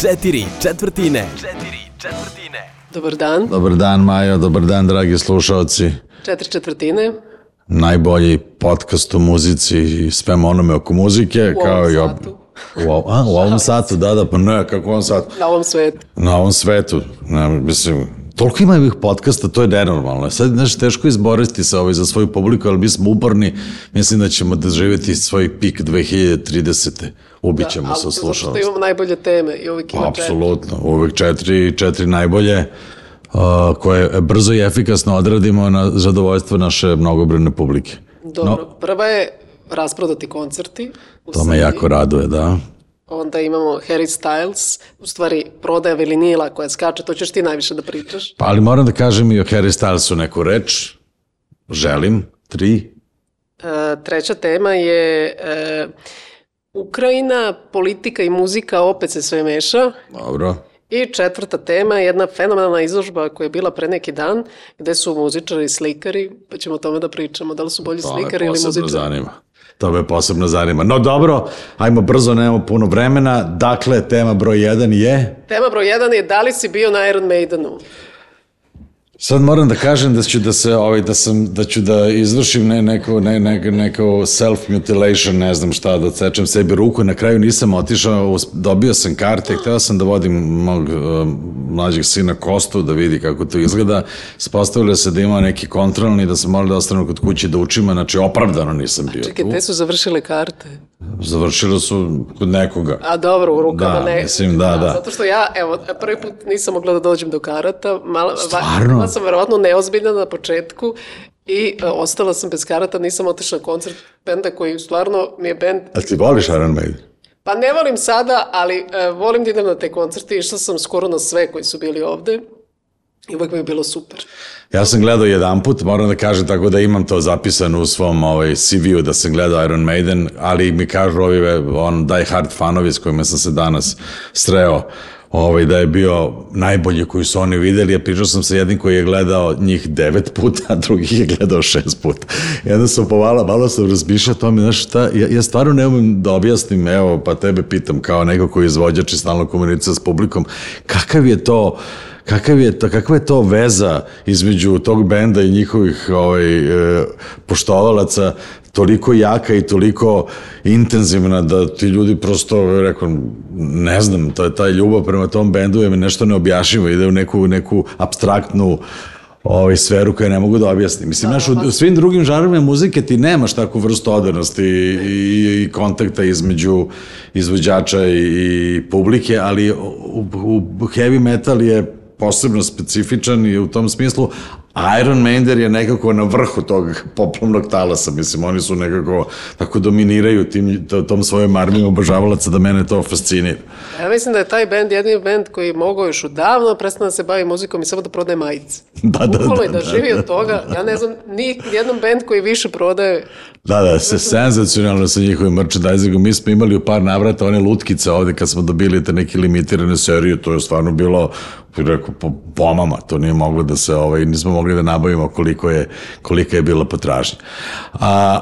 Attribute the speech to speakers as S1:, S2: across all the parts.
S1: Četiri četvrtine. Četiri četvrtine.
S2: Dobar dan.
S3: Dobar dan Majo, dobar dan dragi slušalci.
S2: Četiri četvrtine.
S3: Najbolji podcast o muzici i svem onome oko muzike.
S2: U
S3: kao
S2: ovom
S3: i ob...
S2: satu.
S3: U, ov- a, u ovom satu, da, da, pa ne, kako u ovom satu?
S2: Na ovom svetu.
S3: Na ovom svetu, ne, mislim, toliko ima ovih podcasta, to je nenormalno. Sad, znaš, teško izboriti se ovaj, za svoju publiku, ali mi smo uporni, mislim da ćemo doživjeti svoj pik 2030. Ubit ćemo se
S2: ali zato što imamo najbolje teme i uvijek ima četiri.
S3: Apsolutno, uvek četiri, četiri najbolje uh, koje brzo i efikasno odradimo na zadovoljstvo naše mnogobrojne publike.
S2: Dobro, prva je rasprodati koncerti. u
S3: To me jako raduje, da.
S2: Onda imamo Harry Styles, u stvari prodaja vilinila koja skače, to ćeš ti najviše da pričaš.
S3: Pa, ali moram da kažem i o Harry Stylesu neku reč. Želim. Tri.
S2: E, treća tema je e, Ukrajina, politika i muzika, opet se sve meša.
S3: Dobro.
S2: I četvrta tema je jedna fenomenalna izložba koja je bila pre neki dan, gde su muzičari i slikari, pa ćemo o tome da pričamo, da li su bolji
S3: To
S2: slikari ili muzičari.
S3: zanima. To me posebno zanima. No dobro, ajmo brzo, nemamo puno vremena. Dakle, tema broj jedan je...
S2: Tema broj jedan je da li si bio na Iron Maidenu?
S3: Sad moram da kažem da ću da se ovaj da sam da ću da izvršim ne, neko ne, ne, neko self mutilation, ne znam šta, da odsečem sebi ruku, na kraju nisam otišao, dobio sam karte, hteo sam da vodim mog uh, mlađeg sina Kostu da vidi kako to izgleda. Ispostavilo se da ima neki kontrolni da sam morao da ostanem kod kuće da učim, znači opravdano nisam bio
S2: Čekaj,
S3: tu.
S2: te su završile karte.
S3: Završilo su kod nekoga.
S2: A dobro, u rukama
S3: Da,
S2: ne.
S3: mislim, da, da.
S2: Zato što ja, evo, prvi put nisam mogla da dođem do karata. Malo,
S3: Stvarno?
S2: Bila sam verovatno neozbiljna na početku i e, ostala sam bez karata, nisam otišla na koncert benda koji stvarno mi je bend
S3: A ti voliš Iron Maiden?
S2: Pa ne volim sada, ali e, volim da idem na te koncerte. Išla sam skoro na sve koji su bili ovde. I uvek mi je bilo super.
S3: Ja sam gledao jedan put, moram da kažem tako da imam to zapisano u svom ovaj, CV-u da sam gledao Iron Maiden, ali mi kažu ovi on, die hard fanovi s kojima sam se danas sreo, ovaj, da je bio najbolji koji su oni videli, ja pričao sam sa jednim koji je gledao njih devet puta, a drugi je gledao šest puta. I onda sam povala, malo sam razmišljao o tome, znaš šta, ja, ja stvarno ne umem da objasnim, evo, pa tebe pitam kao neko koji je izvođač i stalno komunicira s publikom, kakav je to, Kakav je to, kakva je to veza između tog benda i njihovih ovaj, e, poštovalaca toliko jaka i toliko intenzivna da ti ljudi prosto, rekao, ne znam, to je taj ljubav prema tom bendu je mi nešto neobjašnjivo, ide u neku, neku abstraktnu ovaj, sferu koju ne mogu da objasnim. Mislim, znaš, u, u svim drugim žanrovima muzike ti nemaš takvu vrstu odanosti i, i, i kontakta između izvođača i, i publike, ali u, u heavy metal je posebno specifičan i u tom smislu Iron Maiden je nekako na vrhu tog poplovnog talasa, mislim, oni su nekako tako dominiraju tim, to- tom svojom armijom obožavalaca da mene to fascinira.
S2: Ja mislim da je taj bend jedini bend koji je mogao još odavno prestane da se bavi muzikom i samo da prodaje majice.
S3: Da, da,
S2: Bukvalno
S3: da,
S2: i da,
S3: da,
S2: živi
S3: da.
S2: od toga. Ja ne znam, ni jedan bend koji više prodaje.
S3: Da, da, se senzacionalno sa njihovim merchandisingom. Mi smo imali u par navrata one lutkice ovde kad smo dobili te neke limitirane serije, to je stvarno bilo bih rekao, po pomama, to nije moglo da se, ovaj, nismo mogli da nabavimo koliko je, kolika je bila potražnja. A,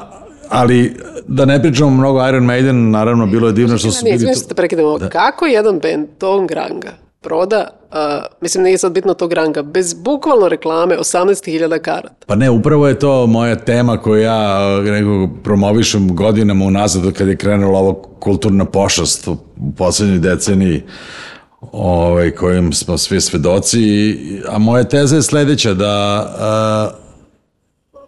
S3: ali, da ne pričamo mnogo Iron Maiden, naravno, bilo je divno što su bili...
S2: se te prekidamo. Kako jedan bend tog ranga proda, a, mislim nije sad bitno tog ranga, bez bukvalno reklame 18.000 karata.
S3: Pa ne, upravo je to moja tema koju ja nekako promovišem godinama unazad od kada je krenula ova kulturna pošast u poslednjoj deceniji ovaj, kojim smo svi svedoci. A moja teza je sledeća, da a,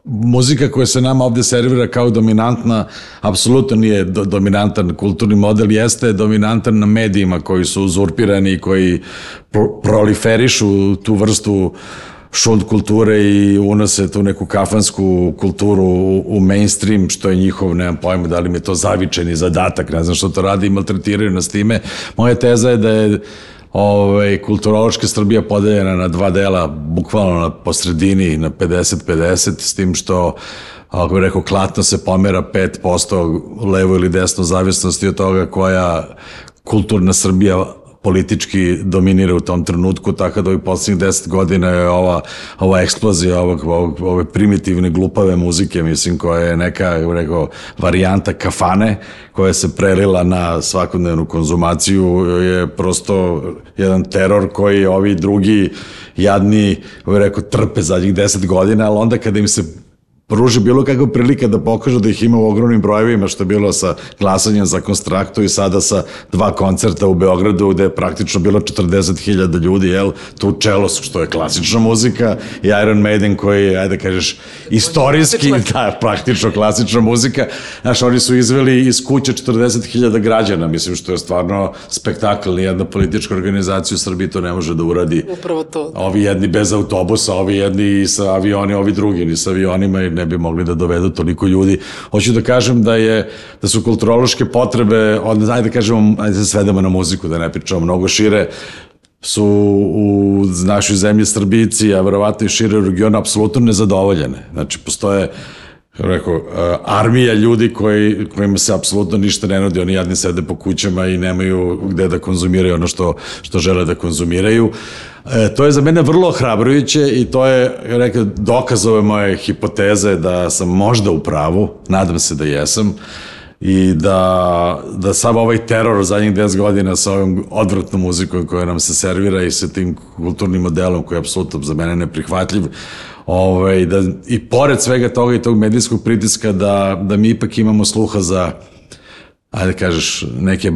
S3: muzika koja se nama ovde servira kao dominantna, apsolutno nije do, dominantan kulturni model, jeste dominantan na medijima koji su uzurpirani koji pro, proliferišu tu vrstu šund kulture i unose tu neku kafansku kulturu u, u mainstream, što je njihov, nemam pojma da li mi je to zavičeni zadatak, ne znam što to radi i maltretiraju nas time. Moja teza je da je ovaj, kulturološka Srbija podeljena na dva dela, bukvalno na posredini, na 50-50, s tim što ako bih rekao, klatno se pomera 5% levo ili desno, zavisnosti od toga koja kulturna Srbija politički dominira u tom trenutku, tako da ovih posljednjih deset godina je ova, ova eksplozija ovog, ovog, ove primitivne glupave muzike, mislim, koja je neka, rekao, varijanta kafane, koja se prelila na svakodnevnu konzumaciju, je prosto jedan teror koji ovi drugi jadni, rekao, trpe zadnjih deset godina, ali onda kada im se pruži bilo kakva prilika da pokažu da ih ima u ogromnim brojevima, što je bilo sa glasanjem za konstraktu i sada sa dva koncerta u Beogradu gde je praktično bilo 40.000 ljudi, jel, tu čelos, što je klasična muzika, i Iron Maiden koji, ajde da kažeš, istorijski, da, praktično klasična muzika, znaš, oni su izveli iz kuće 40.000 građana, mislim, što je stvarno spektakl, nijedna politička organizacija u Srbiji to ne može da uradi.
S2: Upravo to.
S3: Ovi jedni bez autobusa, ovi jedni sa avioni, ovi drugi ni sa avionima i ne bi mogli da dovedu toliko ljudi. Hoću da kažem da je da su kulturološke potrebe, od, ajde da kažemo, ajde da se svedemo na muziku, da ne pričamo mnogo šire, su u našoj zemlji Srbici, a verovatno i šire u regionu, apsolutno nezadovoljene. Znači, postoje rekao, armija ljudi koji, kojima se apsolutno ništa ne nudi, oni jadni sede po kućama i nemaju gde da konzumiraju ono što, što žele da konzumiraju. E, to je za mene vrlo hrabrujuće i to je, rekao, dokaz ove moje hipoteze da sam možda u pravu, nadam se da jesam, i da, da sam ovaj teror zadnjih 10 godina sa ovim odvratnom muzikom koja nam se servira i sa tim kulturnim modelom koji je apsolutno za mene neprihvatljiv, ovaj, da, i pored svega toga i tog medijskog pritiska da, da mi ipak imamo sluha za ajde da kažeš, neke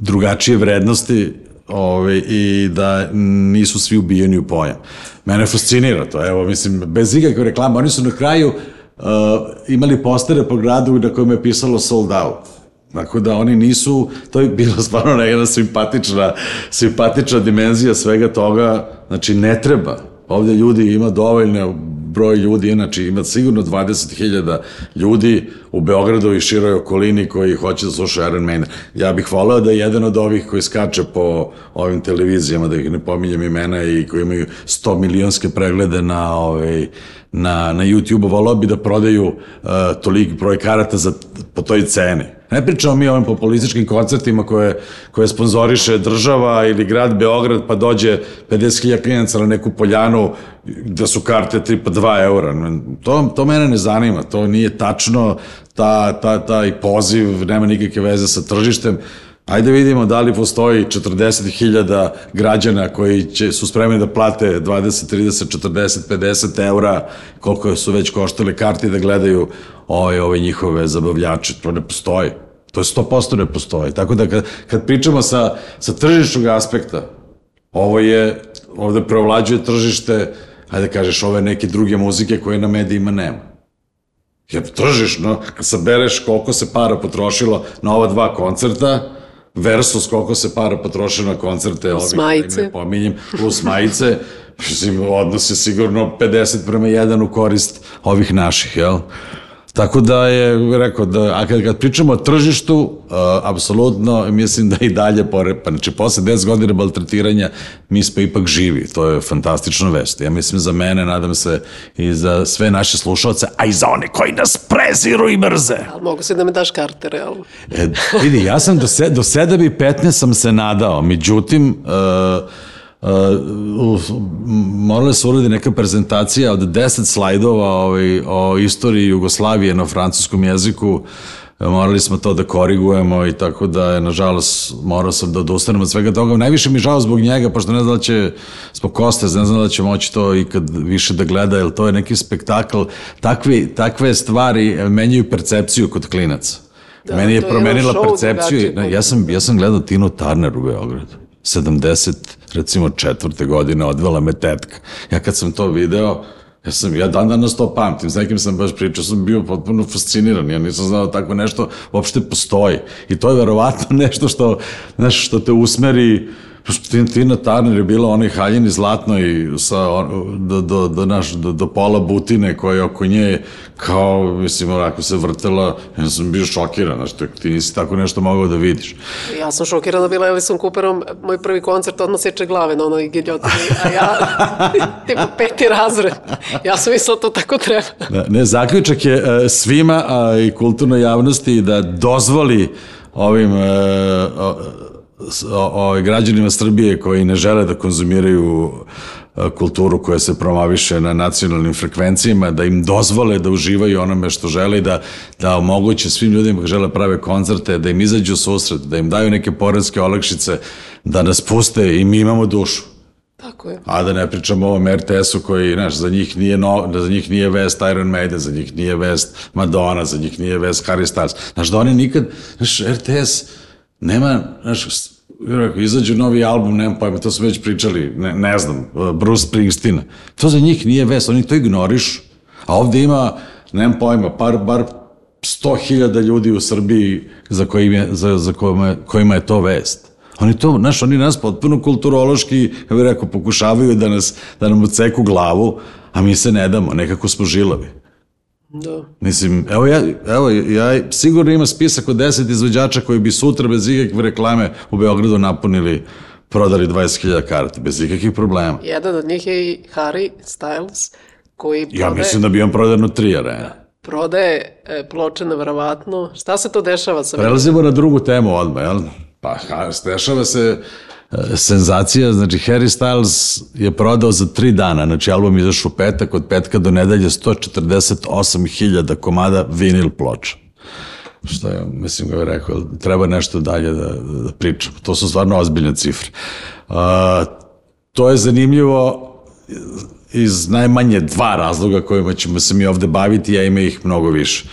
S3: drugačije vrednosti ovaj, i da nisu svi ubijeni u pojam. Mene fascinira to, evo, mislim, bez ikakve reklame. Oni su na kraju uh, imali postere po gradu na kojem je pisalo sold out. Tako da oni nisu, to je bila stvarno jedna simpatična, simpatična dimenzija svega toga, znači ne treba. Ovde ljudi ima dovoljno broj ljudi, inače ima sigurno 20.000 ljudi u Beogradu i široj okolini koji hoće da slušaju Iron Maiden. Ja bih voleo da je jedan od ovih koji skače po ovim televizijama, da ih ne pominjem imena i koji imaju 100 milionske preglede na, ovaj, na, na YouTube-u, voleo bi da prodaju uh, toliki broj karata za, po toj ceni. Ne pričamo mi o ovim populističkim koncertima koje, koje sponzoriše država ili grad Beograd pa dođe 50.000 klijenaca na neku poljanu da su karte tipa 2 eura. To, to mene ne zanima, to nije tačno, ta, ta, taj poziv nema nikakve veze sa tržištem. Ajde vidimo da li postoji 40.000 građana koji će, su spremni da plate 20, 30, 40, 50 eura, koliko su već koštale karti da gledaju ove, ove njihove zabavljače. To ne postoji. To je 100% ne postoji. Tako da kad, kad pričamo sa, sa tržišnog aspekta, ovo je, ovde preovlađuje tržište, ajde da kažeš, ove neke druge muzike koje na medijima nema. Jer tržišno, kad sabereš koliko se para potrošilo na ova dva koncerta, versus koliko se para potrošilo na koncerte,
S2: plus majice. Ne
S3: pominjem, plus majice, mislim, odnos je sigurno 50 prema 1 u korist ovih naših, jel? Tako da je, rekao, da, a kad, kad pričamo o tržištu, uh, apsolutno mislim da i dalje, pore, pa znači posle 10 godina baltretiranja, mi smo ipak živi, to je fantastična vest. Ja mislim za mene, nadam se i za sve naše slušalce, a i za one koji nas preziru i mrze.
S2: Ali mogu se da me daš karte, realno.
S3: E, vidi, ja sam do, se, do 7 i 15 sam se nadao, međutim, uh, Uh, morala se uradi neka prezentacija od 10 slajdova ovaj, o istoriji Jugoslavije na francuskom jeziku morali smo to da korigujemo i tako da je, nažalost, morao sam da odustanem od svega toga. Najviše mi žao zbog njega, pošto ne znam da će, zbog Koste, ne znam da će moći to ikad više da gleda, jer to je neki spektakl. Takvi, takve stvari menjaju percepciju kod klinaca. Da, Meni je promenila percepciju. Ja sam, ja sam gledao Tino Turner u Beogradu. 70, recimo četvrte godine, odvela me tetka. Ja kad sam to video, ja sam, ja dan danas to pamtim, s nekim sam baš pričao, sam bio potpuno fasciniran, ja nisam znao da tako nešto uopšte postoji. I to je verovatno nešto što, znaš, što te usmeri Tina Turner je bila onaj haljini zlatno i sa, do, do, do, naš, do, do pola butine koja oko nje kao, mislim, onako se vrtela, ja sam bio šokiran, znaš, ti nisi tako nešto mogao da vidiš.
S2: Ja sam šokirana bila Alison Cooperom, moj prvi koncert odmah seče glave na onoj giljotini, a ja, tipa peti razred, ja sam mislila to tako treba.
S3: Da, ne, zaključak je e, svima a, i kulturnoj javnosti da dozvoli ovim uh, s- o, o, građanima Srbije koji ne žele da konzumiraju e, kulturu koja se promoviše na nacionalnim frekvencijama, da im dozvole da uživaju onome što žele i da, da omoguće svim ljudima koji žele da prave koncerte, da im izađu u susret, da im daju neke poredske olakšice, da nas puste i mi imamo dušu.
S2: Tako je.
S3: A da ne pričamo o ovom RTS-u koji, znaš, za njih nije, no, za njih nije vest Iron Maiden, za njih nije vest Madonna, za njih nije vest Harry Styles. Znaš, da oni nikad, znaš, RTS nema, znaš, rekao, izađu novi album, nemam pojma, to smo već pričali, ne, ne znam, Bruce Springsteen. To za njih nije vest, oni to ignorišu. A ovde ima, nemam pojma, par, bar 100.000 ljudi u Srbiji za, kojim je, za, za kojima, kojima je to vest. Oni to, znaš, oni nas potpuno kulturološki, ja bih rekao, pokušavaju da nas, da nam uceku glavu, a mi se ne damo, nekako smo žilavi.
S2: Da.
S3: Mislim, evo ja, evo, ja sigurno ima spisak od 10 izvođača koji bi sutra bez ikakve reklame u Beogradu napunili, prodali 20.000 karata, bez ikakvih problema.
S2: Jedan od njih je i Harry Styles, koji
S3: Ja
S2: prodaje,
S3: mislim da bi on prodano tri arene.
S2: prodaje e, ploče nevjerovatno. Šta se to dešava sa
S3: Prelazimo na drugu temu odmah, jel? Pa, dešava se senzacija, znači Harry Styles je prodao za tri dana, znači album izašao u petak, od petka do nedelje 148.000 komada vinil ploča. Što je, mislim ga je rekao, treba nešto dalje da, da pričam. To su stvarno ozbiljne cifre. A, to je zanimljivo iz najmanje dva razloga kojima ćemo se mi ovde baviti, a ima ih mnogo više.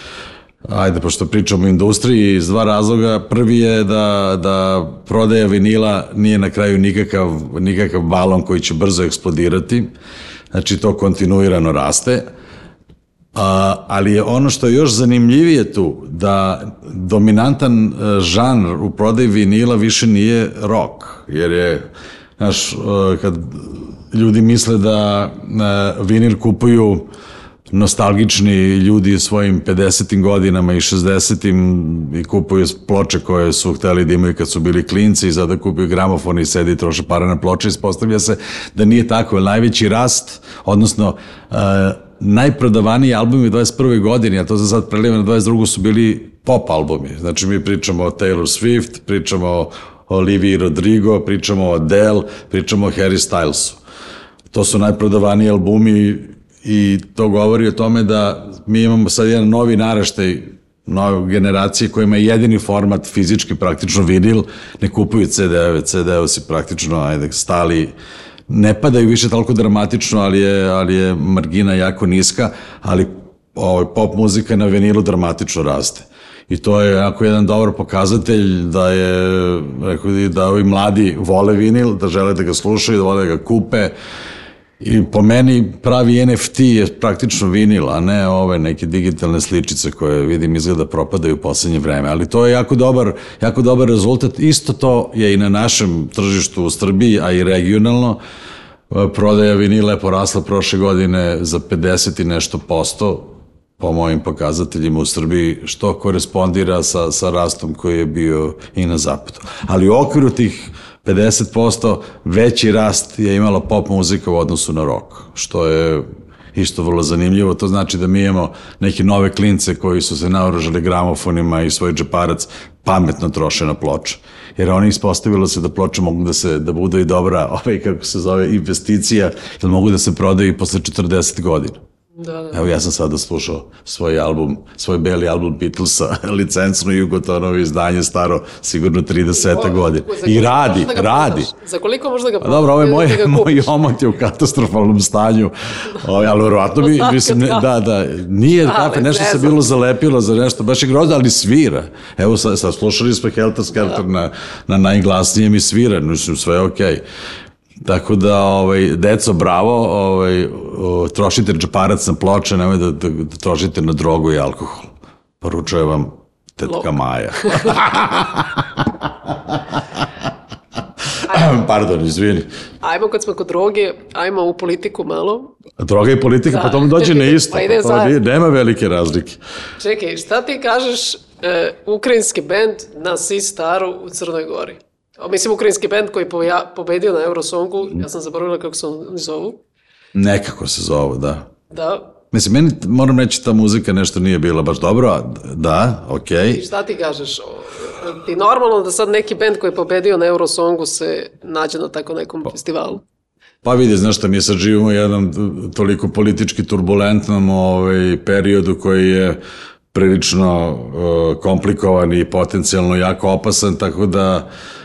S3: Ajde, pošto pričamo o industriji, iz dva razloga. Prvi je da, da prodaja vinila nije na kraju nikakav, nikakav balon koji će brzo eksplodirati. Znači, to kontinuirano raste. A, ali je ono što je još zanimljivije tu, da dominantan e, žanr u prodaji vinila više nije rock, jer je, znaš, e, kad ljudi misle da e, vinil kupuju nostalgični ljudi svojim 50. godinama i 60. i kupuju ploče koje su hteli da imaju kad su bili klinci i sada kupuju gramofon i sedi i troše para na ploče. Ispostavlja se da nije tako, najveći rast, odnosno uh, najprodavaniji albumi u 21. godini, a to se sad preliva na 22. su bili pop albumi. Znači mi pričamo o Taylor Swift, pričamo o Oliviji Rodrigo, pričamo o Adele, pričamo o Harry Stylesu. To su najprodavaniji albumi i to govori o tome da mi imamo sad jedan novi naraštaj nove generacije kojima je jedini format fizički praktično vinil, ne kupuju CD-eve, CD-eve si praktično ajde, stali, ne padaju više toliko dramatično, ali je, ali je margina jako niska, ali ovaj, pop muzika na vinilu dramatično raste. I to je jako jedan dobar pokazatelj da je, rekao da ovi mladi vole vinil, da žele da ga slušaju, da vole da ga kupe, I po meni pravi NFT je praktično vinil, a ne ove neke digitalne sličice koje vidim izgleda propadaju u poslednje vreme. Ali to je jako dobar, jako dobar rezultat. Isto to je i na našem tržištu u Srbiji, a i regionalno. Prodaja vinila je porasla prošle godine za 50 i nešto posto, po mojim pokazateljima u Srbiji, što korespondira sa, sa rastom koji je bio i na zapadu. Ali u okviru tih 50% veći rast je imala pop muzika u odnosu na rock, što je isto vrlo zanimljivo. To znači da mi imamo neke nove klince koji su se naoružali gramofonima i svoj džeparac pametno troše na ploče. Jer oni ispostavilo se da ploče mogu da se da budu i dobra, ovaj kako se zove investicija, jer mogu da se prodaju i posle 40 godina.
S2: Da, da.
S3: Evo ja sam sada slušao svoj album, svoj beli album Beatlesa, licencno Jugotonovo izdanje staro sigurno 30 godina.
S2: Za
S3: I radi,
S2: da
S3: radi.
S2: prodaš? Za koliko možda ga
S3: Pa dobro, ovo je moj,
S2: da
S3: moj omot je u katastrofalnom stanju, Ovaj, ali verovatno bi, mislim, ne, da, da, nije
S2: Ali,
S3: kafe, nešto
S2: ne
S3: se bilo zalepilo za nešto, baš je grozno, ali svira. Evo sad, sad slušali smo Helter Skelter na, na najglasnijem i svira, mislim, sve je okej. Okay. Tako da, ovaj, deco, bravo, ovaj, trošite džeparac na ploče, nemoj da, da, da trošite na drogu i alkohol. Poručuje vam tetka
S2: Lok.
S3: Maja. Pardon, izvini.
S2: Ajmo kad smo kod droge, ajmo u politiku malo.
S3: Droga i politika,
S2: Da.
S3: pa to mu dođe na isto.
S2: Pa ide
S3: to
S2: zajedno.
S3: nije, nema velike razlike.
S2: Čekaj, šta ti kažeš e, ukrajinski bend na Si Staru u Crnoj Gori? Mislim, ukrajinski bend koji poja, pobedio na Eurosongu, ja sam zaboravila kako se oni zovu.
S3: Nekako se zove, da.
S2: Da,
S3: Mislim, meni, moram reći, ta muzika nešto nije bila baš dobro, da, okej.
S2: i šta ti kažeš? Bi normalno da sad neki bend koji je pobedio na Eurosongu se nađe na tako nekom festivalu.
S3: Pa vidi, znaš šta, mi sad živimo u jednom toliko politički turbulentnom ovaj, periodu koji je prilično uh, komplikovan i potencijalno jako opasan, tako da uh,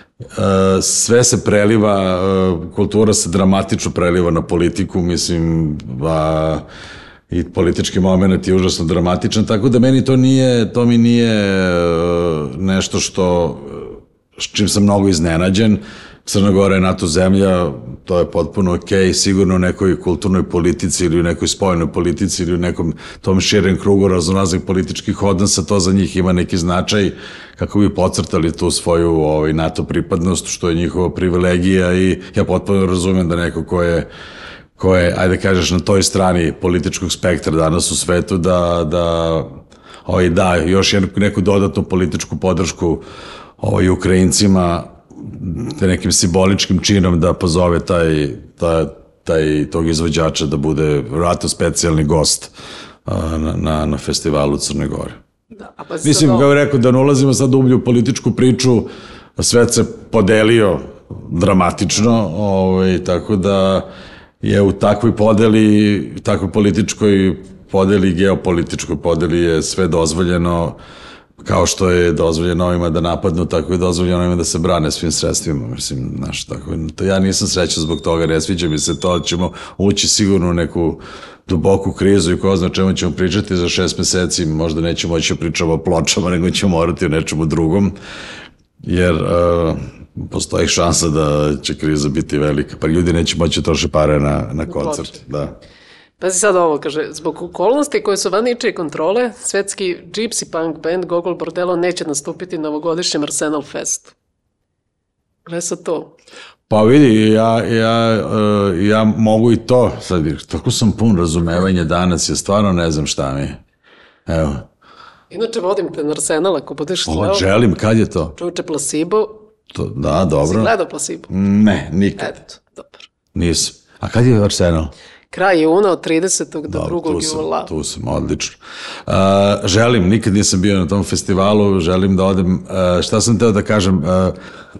S3: sve se preliva, uh, kultura se dramatično preliva na politiku, mislim, a, i politički moment je užasno dramatičan, tako da meni to nije, to mi nije uh, nešto što, s čim sam mnogo iznenađen, Crna Gora je NATO zemlja, to je potpuno ok, sigurno u nekoj kulturnoj politici ili u nekoj spojenoj politici ili u nekom tom širem krugu razonaznih političkih odnosa, to za njih ima neki značaj kako bi pocrtali tu svoju ovaj, NATO pripadnost, što je njihova privilegija i ja potpuno razumem da neko ko je ko je, ajde kažeš, na toj strani političkog spektra danas u svetu, da, da ovaj, da još jednu, neku dodatnu političku podršku ovaj, Ukrajincima nekim simboličkim činom da pozove taj, taj, taj tog izvođača da bude vratno specijalni gost na, na, na festivalu Crne Gore.
S2: Da, a pa
S3: Mislim, kao rekao, da ne ulazimo sad ublju u političku priču, svet se podelio dramatično, ovaj, tako da je u takvoj podeli, takvoj političkoj podeli, geopolitičkoj podeli je sve dozvoljeno kao što je dozvoljeno ovima da napadnu, tako je dozvoljeno ovima da se brane svim sredstvima, mislim, znaš, tako, to ja nisam srećan zbog toga, ne sviđa mi se to, ćemo ući sigurno u neku duboku krizu i ko zna čemu ćemo pričati za šest meseci, možda nećemo moći da pričamo o pločama, nego ćemo morati o nečemu drugom, jer uh, postoji šansa da će kriza biti velika, pa ljudi neće moći da troše pare na, na koncert, da.
S2: Pazi sad ovo, kaže, zbog okolnosti koje su van ničije kontrole, svetski gypsy punk band Gogol Bordello neće nastupiti na ovogodišnjem Arsenal Festu. Gle sad to.
S3: Pa vidi, ja, ja, uh, ja mogu i to, sad, tako sam pun razumevanja danas, ja stvarno ne znam šta mi je. Evo.
S2: Inače, vodim te na Arsenal, ako budeš
S3: O,
S2: gledao.
S3: želim, kad je to?
S2: Čovječe, Placebo.
S3: to da,
S2: Si
S3: dobro.
S2: gledao Placebo?
S3: Ne, nikad.
S2: Eto, dobro.
S3: Nisam. A kad je Arsenal?
S2: Kraj juna od 30. do
S3: Dobro,
S2: 2.
S3: tu sam,
S2: jula.
S3: tu sam, odlično. Uh, želim, nikad nisam bio na tom festivalu, želim da odem, uh, šta sam teo da kažem, uh,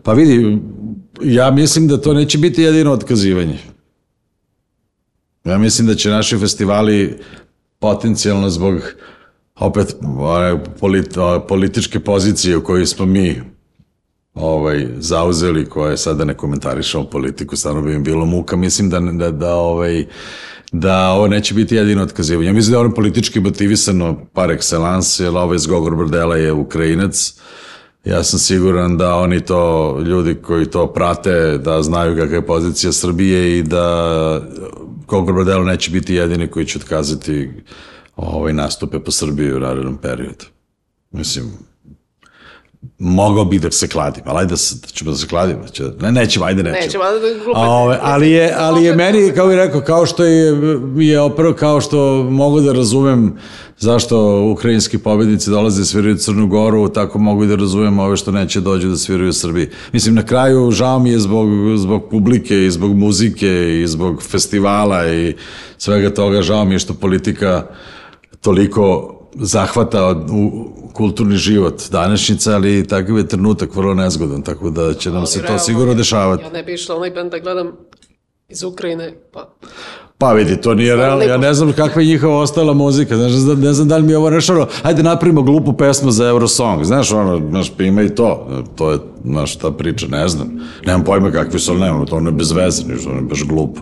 S3: pa vidi, ja mislim da to neće biti jedino otkazivanje. Ja mislim da će naši festivali potencijalno zbog opet one, polit, političke pozicije u kojoj smo mi ovaj, zauzeli, koje sada ne komentarišemo politiku, stvarno bi im bilo muka, mislim da, da, da, ovaj, da ovo neće biti jedino otkazivanje. Mislim da je ono politički motivisano par excellence, jer ovaj Zgogor Brdela je Ukrajinac, Ja sam siguran da oni to, ljudi koji to prate, da znaju kakva je pozicija Srbije i da Gogor Brdelo neće biti jedini koji će otkazati ovaj nastupe po Srbiji u narednom periodu. Mislim, mogao bih da se kladim, ali ajde da, se, da ćemo da se kladimo. Će, ne, nećemo, ajde nećemo.
S2: Nećemo, ajde da glupe-
S3: ove, ali je, ali je meni, kao bih rekao, kao što je, je opravo, kao što mogu da razumem zašto ukrajinski pobednici dolaze da sviraju Crnu Goru, tako mogu i da razumem ove što neće dođu da sviraju u Srbiji. Mislim, na kraju žao mi je zbog, zbog publike i zbog muzike i zbog festivala i svega toga, žao mi je što politika toliko zahvata u kulturni život današnjica, ali takav je trenutak vrlo nezgodan, tako da će nam se to
S2: realno,
S3: sigurno dešavati.
S2: Ja ne bi išla onaj band da gledam iz Ukrajine, pa
S3: Pa vidi, to nije realno. Ja ne znam kakva je njihova ostala muzika. Znaš, ne znam, ne znam da li mi je ovo rešeno. Hajde napravimo glupu pesmu za Eurosong. Znaš, ono, znaš, pa ima i to. To je, znaš, ta priča, ne znam. Nemam pojma kakvi su, ali nemam, to ono je bez veze, ništa, ono je baš glupo.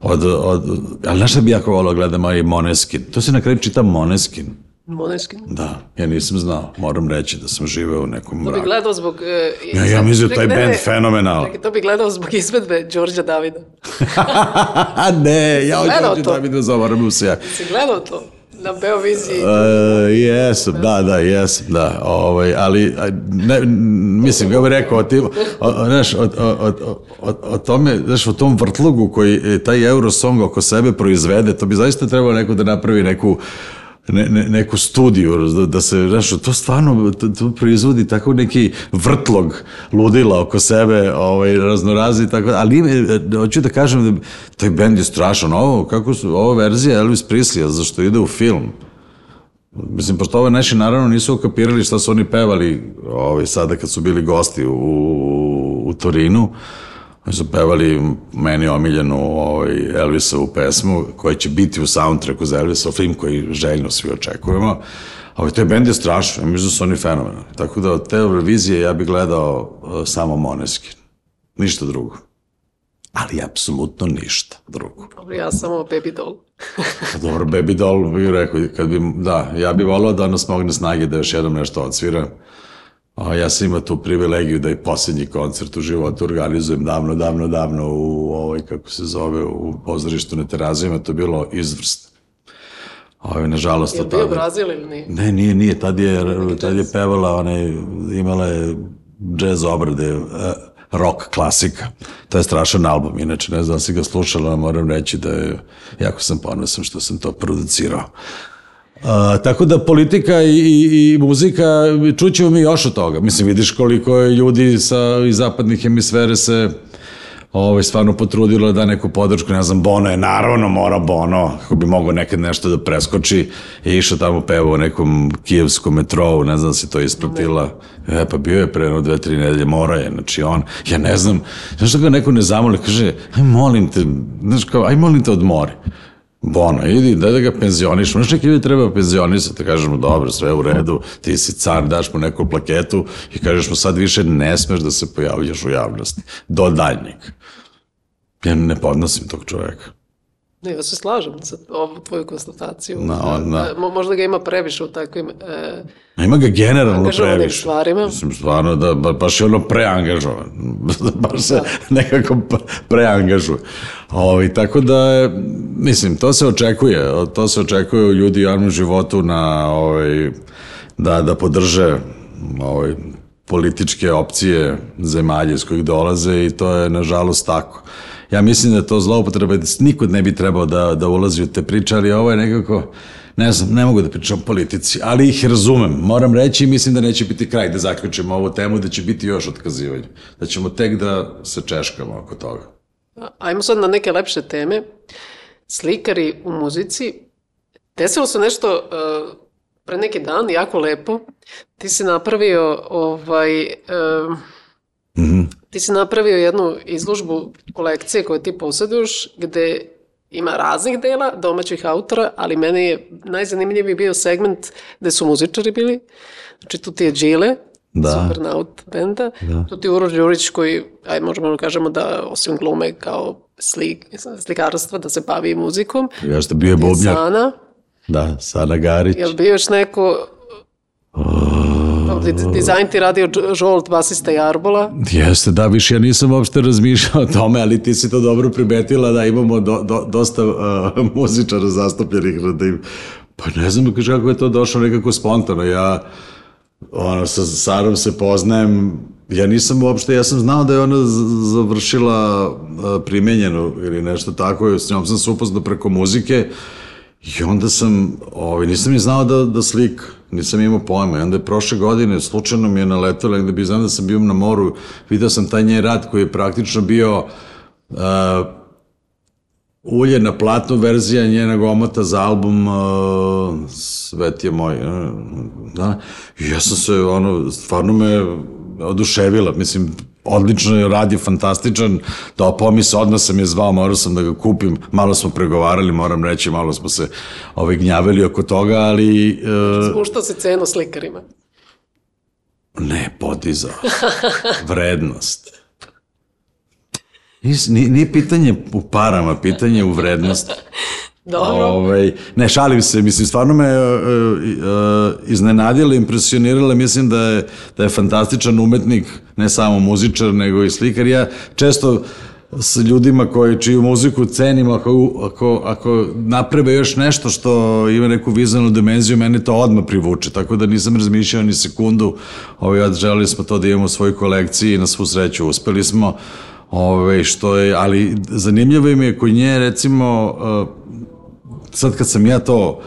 S3: Od, od, ali znaš šta bi jako volao gledam ovaj Moneskin? To se na kraju čita Moneskin.
S2: Moneskin.
S3: Da, ja nisam znao. Moram reći da sam živeo u nekom
S2: To bi
S3: mraku.
S2: gledao zbog... e,
S3: Ja, ja mislim da taj band
S2: ne.
S3: fenomenalan.
S2: Čekaj, to bi gledao zbog izvedbe Đorđa Davida.
S3: Ne, ja
S2: Gledao
S3: hoću
S2: to?
S3: da vidim zaboravim se ja.
S2: Si gledao to? Na Beoviziji.
S3: Uh, jesam, da, da, jesam, da, ovaj, ali, ne, mislim, ga bih rekao, o, tim, o, znaš, o, o, o, o, tome, znaš, o tom vrtlugu koji e, taj Eurosong oko sebe proizvede, to bi zaista trebalo neko da napravi neku, ne, ne, neku studiju, da, da se, znaš, to stvarno, to, to proizvodi tako neki vrtlog ludila oko sebe, ovaj, raznorazi, tako, ali e, hoću da kažem da taj bend je strašan, ovo, kako su, ovo verzija Elvis Presley, zašto ide u film, Mislim, pošto ove naši naravno nisu ukapirali šta su oni pevali ovaj, sada kad su bili gosti u, u Torinu. Oni su pevali meni omiljenu ovaj, Elvisovu pesmu koja će biti u soundtracku za Elvisov film koji željno svi očekujemo. Ali taj bend je strašno, ja mislim da su oni fenomenalni. Tako da od te Eurovizije ja bih gledao uh, samo Moneskin. Ništa drugo. Ali apsolutno ništa drugo.
S2: Dobro, ja samo Baby Doll.
S3: Pa dobro, Baby Doll bih rekao, kad bi, da, ja bih volao da nas mogne snage da još jednom nešto odsvira. A ja sam imao tu privilegiju da i posljednji koncert u životu organizujem davno, davno, davno u ovoj, kako se zove, u pozorištu na terazima, to je bilo izvrst. Ovo, nažalost,
S2: Je bio
S3: tada-
S2: Brazil ili nije?
S3: Ne, nije, nije, tad je, tad je pevala, one, imala je džez obrade, e, rock klasika. To je strašan album, inače ne znam da si ga slušala, moram reći da je, jako sam ponosan što sam to producirao. A, tako da politika i, i, i muzika, čućemo mi još od toga. Mislim, vidiš koliko je ljudi sa, iz zapadnih hemisfere se ovaj, stvarno potrudilo da neku podršku, ne znam, Bono je, naravno mora Bono, kako bi mogao nekad nešto da preskoči, je išao tamo peva u nekom kijevskom metrou, ne znam da si to ispratila, e, pa bio je pre jedno dve, tri nedelje, mora je, znači on, ja ne znam, znaš da ga neko ne zamoli, kaže, aj molim te, znaš kao, aj molim te odmori. Bono, idi, daj da ga penzioniš. Znaš neki ljudi treba penzionisati, kažeš mu, dobro, sve u redu, ti si car, daš mu neku plaketu i kažeš mu, sad više ne smeš da se pojavljaš u javnosti. Do daljnjeg. Ja ne podnosim tog čoveka.
S2: Ne, ja se slažem sa ovu tvoju konstataciju.
S3: Na, on.
S2: E, mo- Možda ga ima previše u takvim... E,
S3: A Ima ga generalno previše.
S2: stvarima.
S3: Mislim, stvarno da ba- baš je ono preangažovan. baš se nekako p- preangažuje. Ovi, tako da, mislim, to se očekuje. To se očekuje u ljudi u javnom životu na, ovaj, da, da podrže ovaj, političke opcije zemalja iz kojih dolaze i to je nažalost tako. Ja mislim da je to zloupotreba da s- niko ne bi trebao da, da ulazi u te priče, ali ovo je nekako, ne znam, ne mogu da pričam o politici, ali ih razumem. Moram reći i mislim da neće biti kraj da zaključimo ovu temu, da će biti još otkazivanja. Da ćemo tek da se češkamo oko toga.
S2: ajmo sad na neke lepše teme. Slikari u muzici. Desilo se nešto e, pre neki dan, jako lepo. Ti si napravio ovaj... e, Ti si napravio jednu izložbu kolekcije koju ti posjeduješ, gde ima raznih dela, domaćih autora, ali meni je najzanimljiviji bio segment gde su muzičari bili. Znači tu ti je Đile,
S3: Da.
S2: Supernaut benda, tu ti je Uro Đurić koji, aj možemo da kažemo da osim glume kao slik, slikarstva, da se bavi muzikom.
S3: Jeste, bio je bubnjar.
S2: Sana,
S3: Da, Sana Garić.
S2: jel bio još neko Di- Dizajn ti radio Žolt, basista Jarbola.
S3: Jeste, da, više ja nisam uopšte razmišljao o tome, ali ti si to dobro primetila da imamo do, do, dosta uh, muzičara zastupljenih. Da im, pa ne znam kako je to došlo nekako spontano. Ja ono, sa Sarom se poznajem, ja nisam uopšte, ja sam znao da je ona završila uh, primenjenu ili nešto tako, s njom sam se upoznao preko muzike i onda sam, ovaj, nisam ni znao da, da slika, nisam imao pojma. I onda je prošle godine, slučajno mi je naletala, gde bi znam da sam bio na moru, video sam taj njen rad koji je praktično bio uh, ulje na platnu verzija njenog omota za album uh, Svet je moj. uh, Da. I ja sam se, ono, stvarno me oduševila. Mislim, odlično je rad je fantastičan. Da pomis odmah sam je zvao, morao sam da ga kupim. Malo smo pregovarali, moram reći, malo smo se ovaj, gnjavili oko toga, ali uh,
S2: Spuštao si cenu slikarima.
S3: ne, podizao. Vrednost. Nije, nije pitanje u parama, pitanje je u vrednosti.
S2: Dobro.
S3: Ovaj, ne, šalim se, mislim, stvarno me uh, uh, iznenadila, impresionirala, mislim da je, da je fantastičan umetnik, ne samo muzičar, nego i slikar. Ja često s ljudima koji čiju muziku cenim, ako, ako, ako naprave još nešto što ima neku vizualnu dimenziju, mene to odmah privuče, tako da nisam razmišljao ni sekundu, ovaj, želeli smo to da imamo u svojoj kolekciji i na svu sreću uspeli smo, Ove, što je, ali zanimljivo im je kod nje, recimo, sad kad sam ja to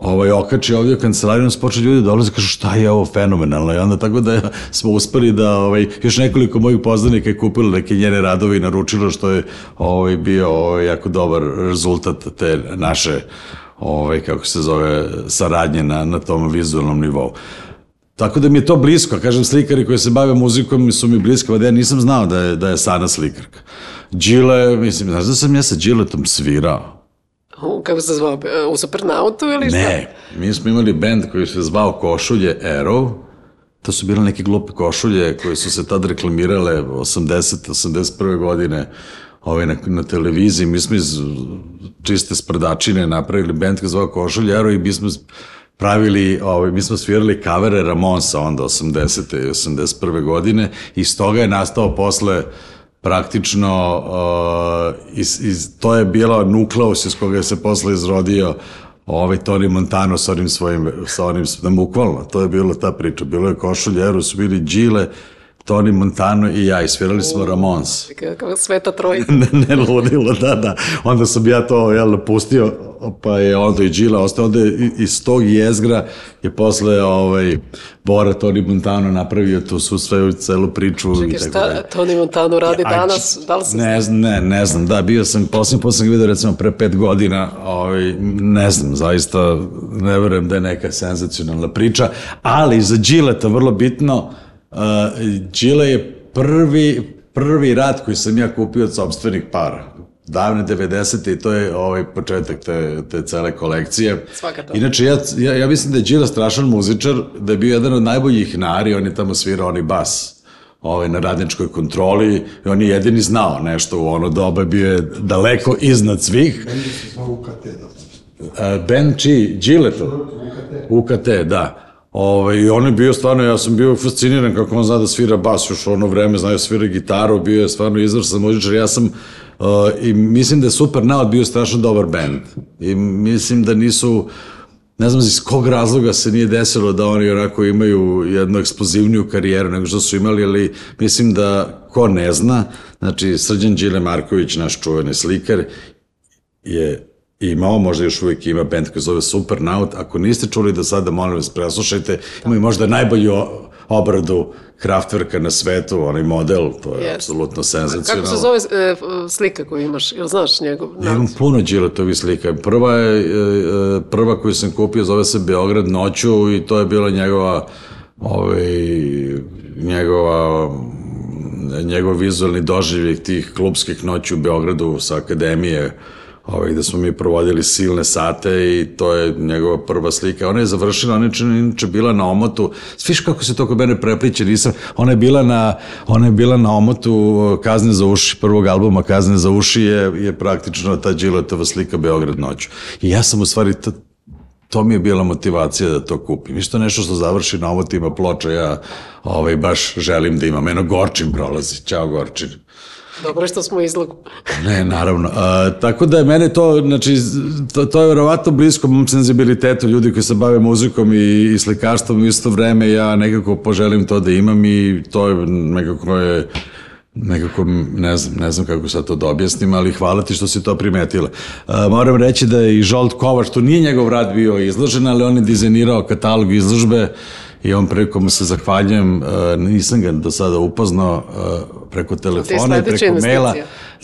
S3: ovaj, okači ovdje u kancelariju, nas počeli ljudi dolaze i kažu šta je ovo fenomenalno i onda tako da smo uspeli da ovaj, još nekoliko mojih poznanika je kupilo neke njene radove i naručilo što je ovaj, bio ovaj, jako dobar rezultat te naše ovaj, kako se zove, saradnje na, na tom vizualnom nivou. Tako da mi je to blisko, kažem slikari koji se bave muzikom su mi blisko, da ja nisam znao da je, da je Sana slikarka. Đile, mislim, znaš da sam ja sa Điletom svirao?
S2: Kako se zvao? E, U Supernautu ili šta?
S3: Ne, mi smo imali bend koji se zvao Košulje Arrow, to su bile neke glupe košulje koje su se tad reklamirale 80. 81. godine ovaj, na, na televiziji. Mi smo iz čiste sprdačine napravili bend koji zvao Košulje Arrow i mi smo pravili, ovaj, mi smo svirali kavere Ramonsa onda 80. i 81. godine i iz toga je nastao posle praktično uh, iz, iz, to je bila nukleus iz koga je se posle izrodio ovaj Tony Montano sa onim svojim, sa onim, da bukvalno, to je bilo ta priča, bilo je košulje, Eru su bili Đile, Tony Montano i ja, i svirali smo Ramons.
S2: Kako sveta trojica.
S3: ne, ne ludilo, da, da. Onda sam ja to, jel, pustio, pa je onda i Đila ostao, onda iz tog jezgra je posle, ovaj, Bora Tony Montano napravio tu su sve celu priču. i
S2: Čekaj,
S3: tako
S2: šta
S3: dalje.
S2: Tony Montano radi
S3: Aj,
S2: danas? Da li se...
S3: Ne, znam, ne, ne znam, da, bio sam, posljednji put sam ga vidio recimo pre pet godina, ovaj, ne znam, zaista ne verujem da je neka senzacionalna priča, ali za Đileta vrlo bitno, uh, Đile je prvi, prvi rad koji sam ja kupio od sobstvenih para davne 90. i to je ovaj početak te, te cele kolekcije.
S2: Svaka to.
S3: Inače, ja, ja, ja mislim da je Đila strašan muzičar, da je bio jedan od najboljih nari, on je tamo svirao oni bas ovaj, na radničkoj kontroli i on je jedini znao nešto u ono doba, bio je daleko iznad svih.
S4: Meni se zvao UKT, da.
S3: E, Ben čiji? Đileto? UKT, da. Ove, I on je bio stvarno, ja sam bio fasciniran kako on zna da svira bas još ono vreme, znao je svira gitaru, bio je stvarno izvrsan muzičar. Ja sam, uh, i mislim da je Super Naut bio strašno dobar band. I mislim da nisu, ne znam iz kog razloga se nije desilo da oni onako imaju jednu eksplozivniju karijeru nego što su imali, ali mislim da ko ne zna, znači Srđan Đile Marković, naš čuveni slikar, je imao, možda još uvijek ima band koji zove Supernaut. Ako niste čuli do sada, molim vas, preslušajte. Imaju možda najbolju obradu Kraftwerka na svetu, onaj model, to je
S2: Yes.
S3: apsolutno
S2: Kako
S3: senzacionalno.
S2: se zove e, slika koju imaš? Jel znaš njegov
S3: Ja imam puno Điletovih slika. Prva je, e, e, prva koju sam kupio zove se Beograd noću i to je bila njegova ovaj, njegova njegov vizualni doživljaj tih klubskih noći u Beogradu sa akademije ovaj, gde smo mi provodili silne sate i to je njegova prva slika. Ona je završila, ona je inače bila na omotu. Sviš kako se to kod mene prepliče, nisam, ona je bila na, ona je bila na omotu Kazne za uši, prvog albuma Kazne za uši je, je praktično ta Điletova slika Beograd noću. I ja sam u stvari, to, to mi je bila motivacija da to kupim. Isto nešto što završi na omotu ima ploča, ja ovaj, baš želim da imam. Eno Gorčin prolazi. Ćao Gorčin.
S2: Dobro što smo izlogu.
S3: Ne, naravno. A, tako da je mene to, znači, to, to je verovatno blisko mom senzibilitetu ljudi koji se bave muzikom i, i slikarstvom u isto vreme, ja nekako poželim to da imam i to je nekako je nekako, ne znam, ne znam kako sad to da objasnim, ali hvala ti što si to primetila. A, moram reći da je i Žolt Kovač, to nije njegov rad bio izložen, ali on je dizajnirao katalog izložbe i on preko mu se zahvaljujem, a, nisam ga do sada upoznao a, preko telefona i preko maila.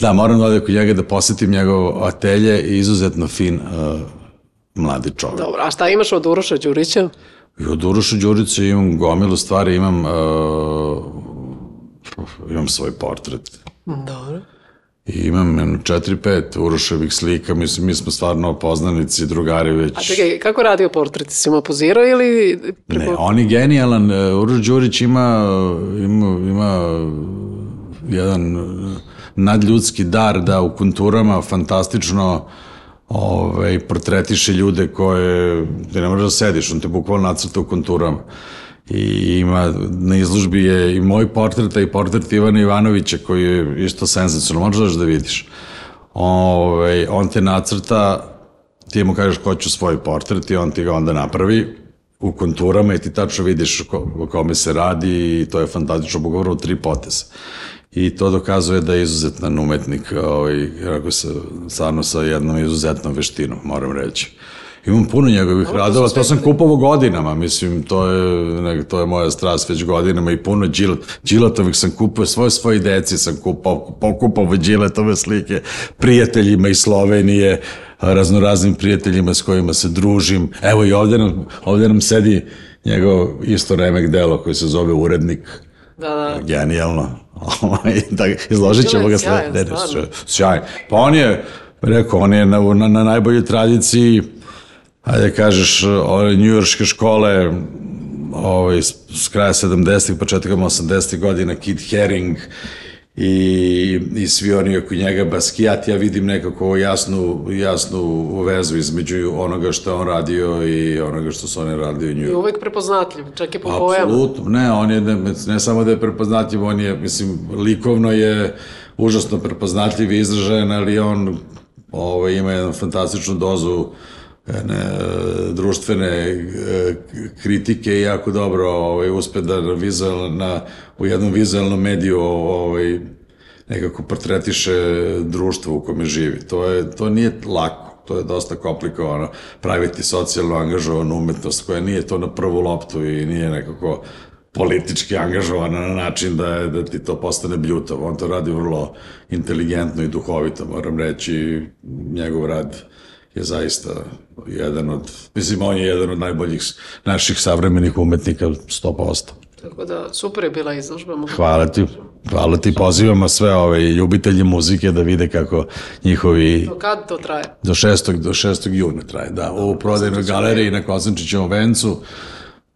S3: Da, moram da odem kod njega da posetim njegov atelje i izuzetno fin uh, mladi čovjek.
S2: Dobro, a šta imaš od Uroša Đurića?
S3: I od Uroša Đurića imam gomilu stvari, imam uh, imam svoj portret.
S2: Dobro.
S3: I imam jedno četiri, pet Uroševih slika, mislim, mi smo stvarno poznanici, drugari već.
S2: A čekaj, kako radio portret? Si mu pozirao ili...
S3: Ne, on je genijalan. uh, Uroš Đurić ima, ima, ima jedan uh, nadljudski dar da u konturama fantastično ovaj, portretiše ljude koje, ti ne možeš da sediš, on te bukvalno nacrta u konturama. I ima, na izložbi je i moj portret, a i portret Ivana Ivanovića, koji je isto senzacionalno, možeš daš da vidiš. Ovaj, on te nacrta, ti mu kažeš hoću svoj portret i on ti ga onda napravi u konturama i ti tačno vidiš ko, o kome se radi i to je fantastično, u tri poteza. I to dokazuje da je izuzetan umetnik, ovaj, kako se, stvarno sa jednom izuzetnom veštinom, moram reći. Imam puno njegovih
S2: Dobro, to
S3: radova,
S2: su
S3: to sam kupovao godinama, mislim, to je, ne, to je moja strast već godinama i puno džil, džiletovih sam kupio, svoje svoje deci sam kupao, pokupao džiletove slike, prijateljima iz Slovenije, raznoraznim prijateljima s kojima se družim. Evo i ovde nam, ovde nam sedi njegov isto remek delo koji se zove Urednik,
S2: Da, da.
S3: genijalno. Ovaj, da, izložit ćemo ga
S2: stvarno.
S3: sjaj. Pa on je, rekao, on je na, na, na najboljoj tradiciji, ajde kažeš, ove njujorške škole, ovaj, s, kraja 70-ih, početkom 80-ih godina, Kid Haring i, i svi oni oko njega, Basquiat, ja vidim nekako jasnu, jasnu vezu između onoga što on radio i onoga što su oni radio u
S2: I
S3: Njujorku.
S2: uvek prepoznatljiv, čak i po bojama.
S3: Apsolutno, ne, on je, ne, ne samo da je prepoznatljiv, on je, mislim, likovno je užasno prepoznatljiv i izražajan, ali on ovaj, ima jednu fantastičnu dozu jedne, e, društvene e, kritike jako dobro ovaj, uspe da vizualno, na, u jednom vizualnom mediju ovaj, nekako portretiše društvo u kome živi. To, je, to nije lako, to je dosta komplikovano praviti socijalno angažovanu umetnost koja nije to na prvu loptu i nije nekako politički angažovana na način da, je, da ti to postane bljutavo. On to radi vrlo inteligentno i duhovito, moram reći, njegov rad je zaista jedan od, mislim, on je jedan od najboljih naših savremenih umetnika, 100%.
S2: Tako da, super je bila izložba. mogu
S3: Hvala ti, hvala ti, pozivamo sve ove ljubitelje muzike da vide kako njihovi
S2: Do kad to traje?
S3: do 6. do 6. juna traje, da, u prodajnoj galeriji na Kosančićevom vencu.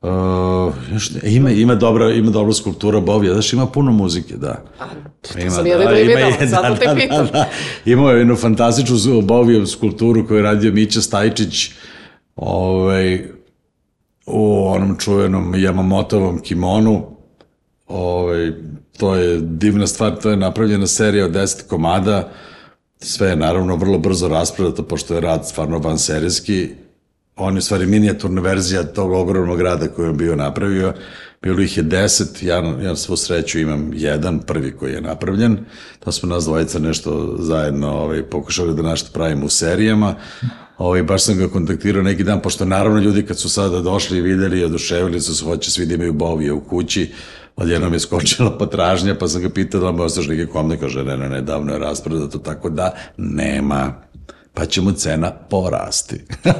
S3: Uh, još ima, ima, dobra, ima dobra skulptura Bovija, znaš, ima puno muzike, da.
S2: to sam jedino i videla, zato te pitam.
S3: Imao je jednu fantastičnu Bovijev skulpturu koju je radio Mića Stajčić ovaj, u onom čuvenom Yamamotovom kimonu. Ovaj, to je divna stvar, to je napravljena serija od 10 komada, sve je naravno vrlo brzo raspredato, pošto je rad stvarno van serijski. On je stvari minijaturna verzija tog ogromnog rada koji je bio napravio. Bilo ih je deset, ja, ja svu sreću imam jedan, prvi koji je napravljen. To smo nas dvojica nešto zajedno ovaj, pokušali da nešto pravimo u serijama. Ovaj, baš sam ga kontaktirao neki dan, pošto naravno ljudi kad su sada došli i videli i oduševili su se, hoće svi da imaju bovije u kući, odjednom je skočila potražnja, pa sam ga pitao da li mu ostaš neke komne, kaže ne, ne, ne, davno je raspredato, tako da nema, pa će mu cena porasti.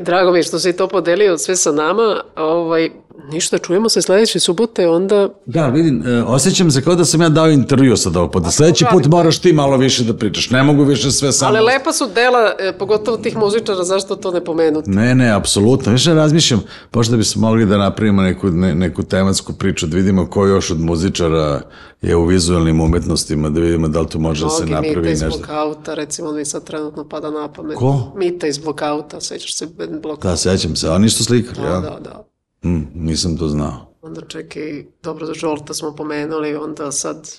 S2: Drago mi je što si to podelio sve sa nama. Ovaj, ništa, čujemo se sledeće subote, onda
S3: Da, vidim, e, osjećam se kao da sam ja dao intervju sad ovog puta. Sledeći put moraš ti malo više da pričaš. Ne mogu više sve samo...
S2: Ali lepa su dela, e, pogotovo tih muzičara, zašto to ne pomenuti?
S3: Ne, ne, apsolutno. Više razmišljam, možda bismo mogli da napravimo neku, ne, neku tematsku priču, da vidimo ko još od muzičara je u vizualnim umetnostima, da vidimo da li tu može da se
S2: Mnogi
S3: napravi
S2: Mita iz
S3: nešto.
S2: blokauta, recimo mi sad trenutno pada na pamet.
S3: Ko?
S2: Mita iz blokauta, sećaš se blokauta?
S3: Da, sećam se, oni su slikali,
S2: Da,
S3: ja?
S2: da, da.
S3: Mm, nisam to znao.
S2: Onda čekaj, dobro da Žolta smo pomenuli, onda sad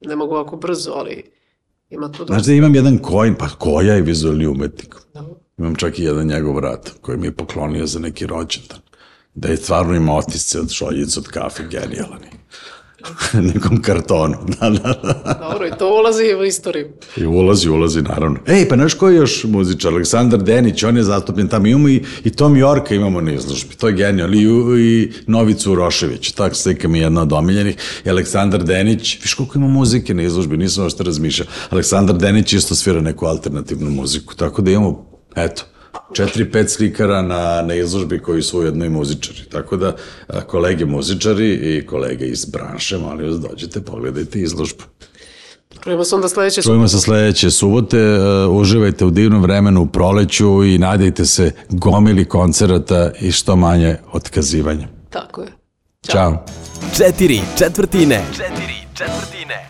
S2: ne mogu ovako brzo, ali ima tu
S3: Znaš da imam jedan kojn, pa koja je vizualni umetnik.
S2: Da.
S3: Imam čak i jedan njegov rat koji mi je poklonio za neki rođendan. Da je stvarno ima otisce od šoljica od kafe, genijalan je. Nekom kartonu, da, da, da.
S2: Dobro, i to ulazi u istoriju.
S3: I ulazi, ulazi, naravno. Ej, pa znaš ko je još muzičar? Aleksandar Denić, on je zastupljen tamo. Imamo i, i Tom Jorka imamo na izložbi. To je genijalno. I, i Novicu Urošević. Tak slika mi je jedna od omiljenih. I Aleksandar Denić, viš koliko ima muzike na izložbi, nisam ošto razmišljao. Aleksandar Denić isto svira neku alternativnu muziku. Tako da imamo, eto, četiri, pet slikara na, na izložbi koji su ujedno i muzičari. Tako da, kolege muzičari i kolege iz branše, molim vas, dođete, pogledajte izložbu.
S2: Čujemo se onda sledeće
S3: Čujemo se sledeće subote, uh, uživajte u divnom vremenu u proleću i nadajte se gomili koncerata i što manje otkazivanja.
S2: Tako je.
S3: Ćao.
S1: Četiri četvrtine. Četiri četvrtine.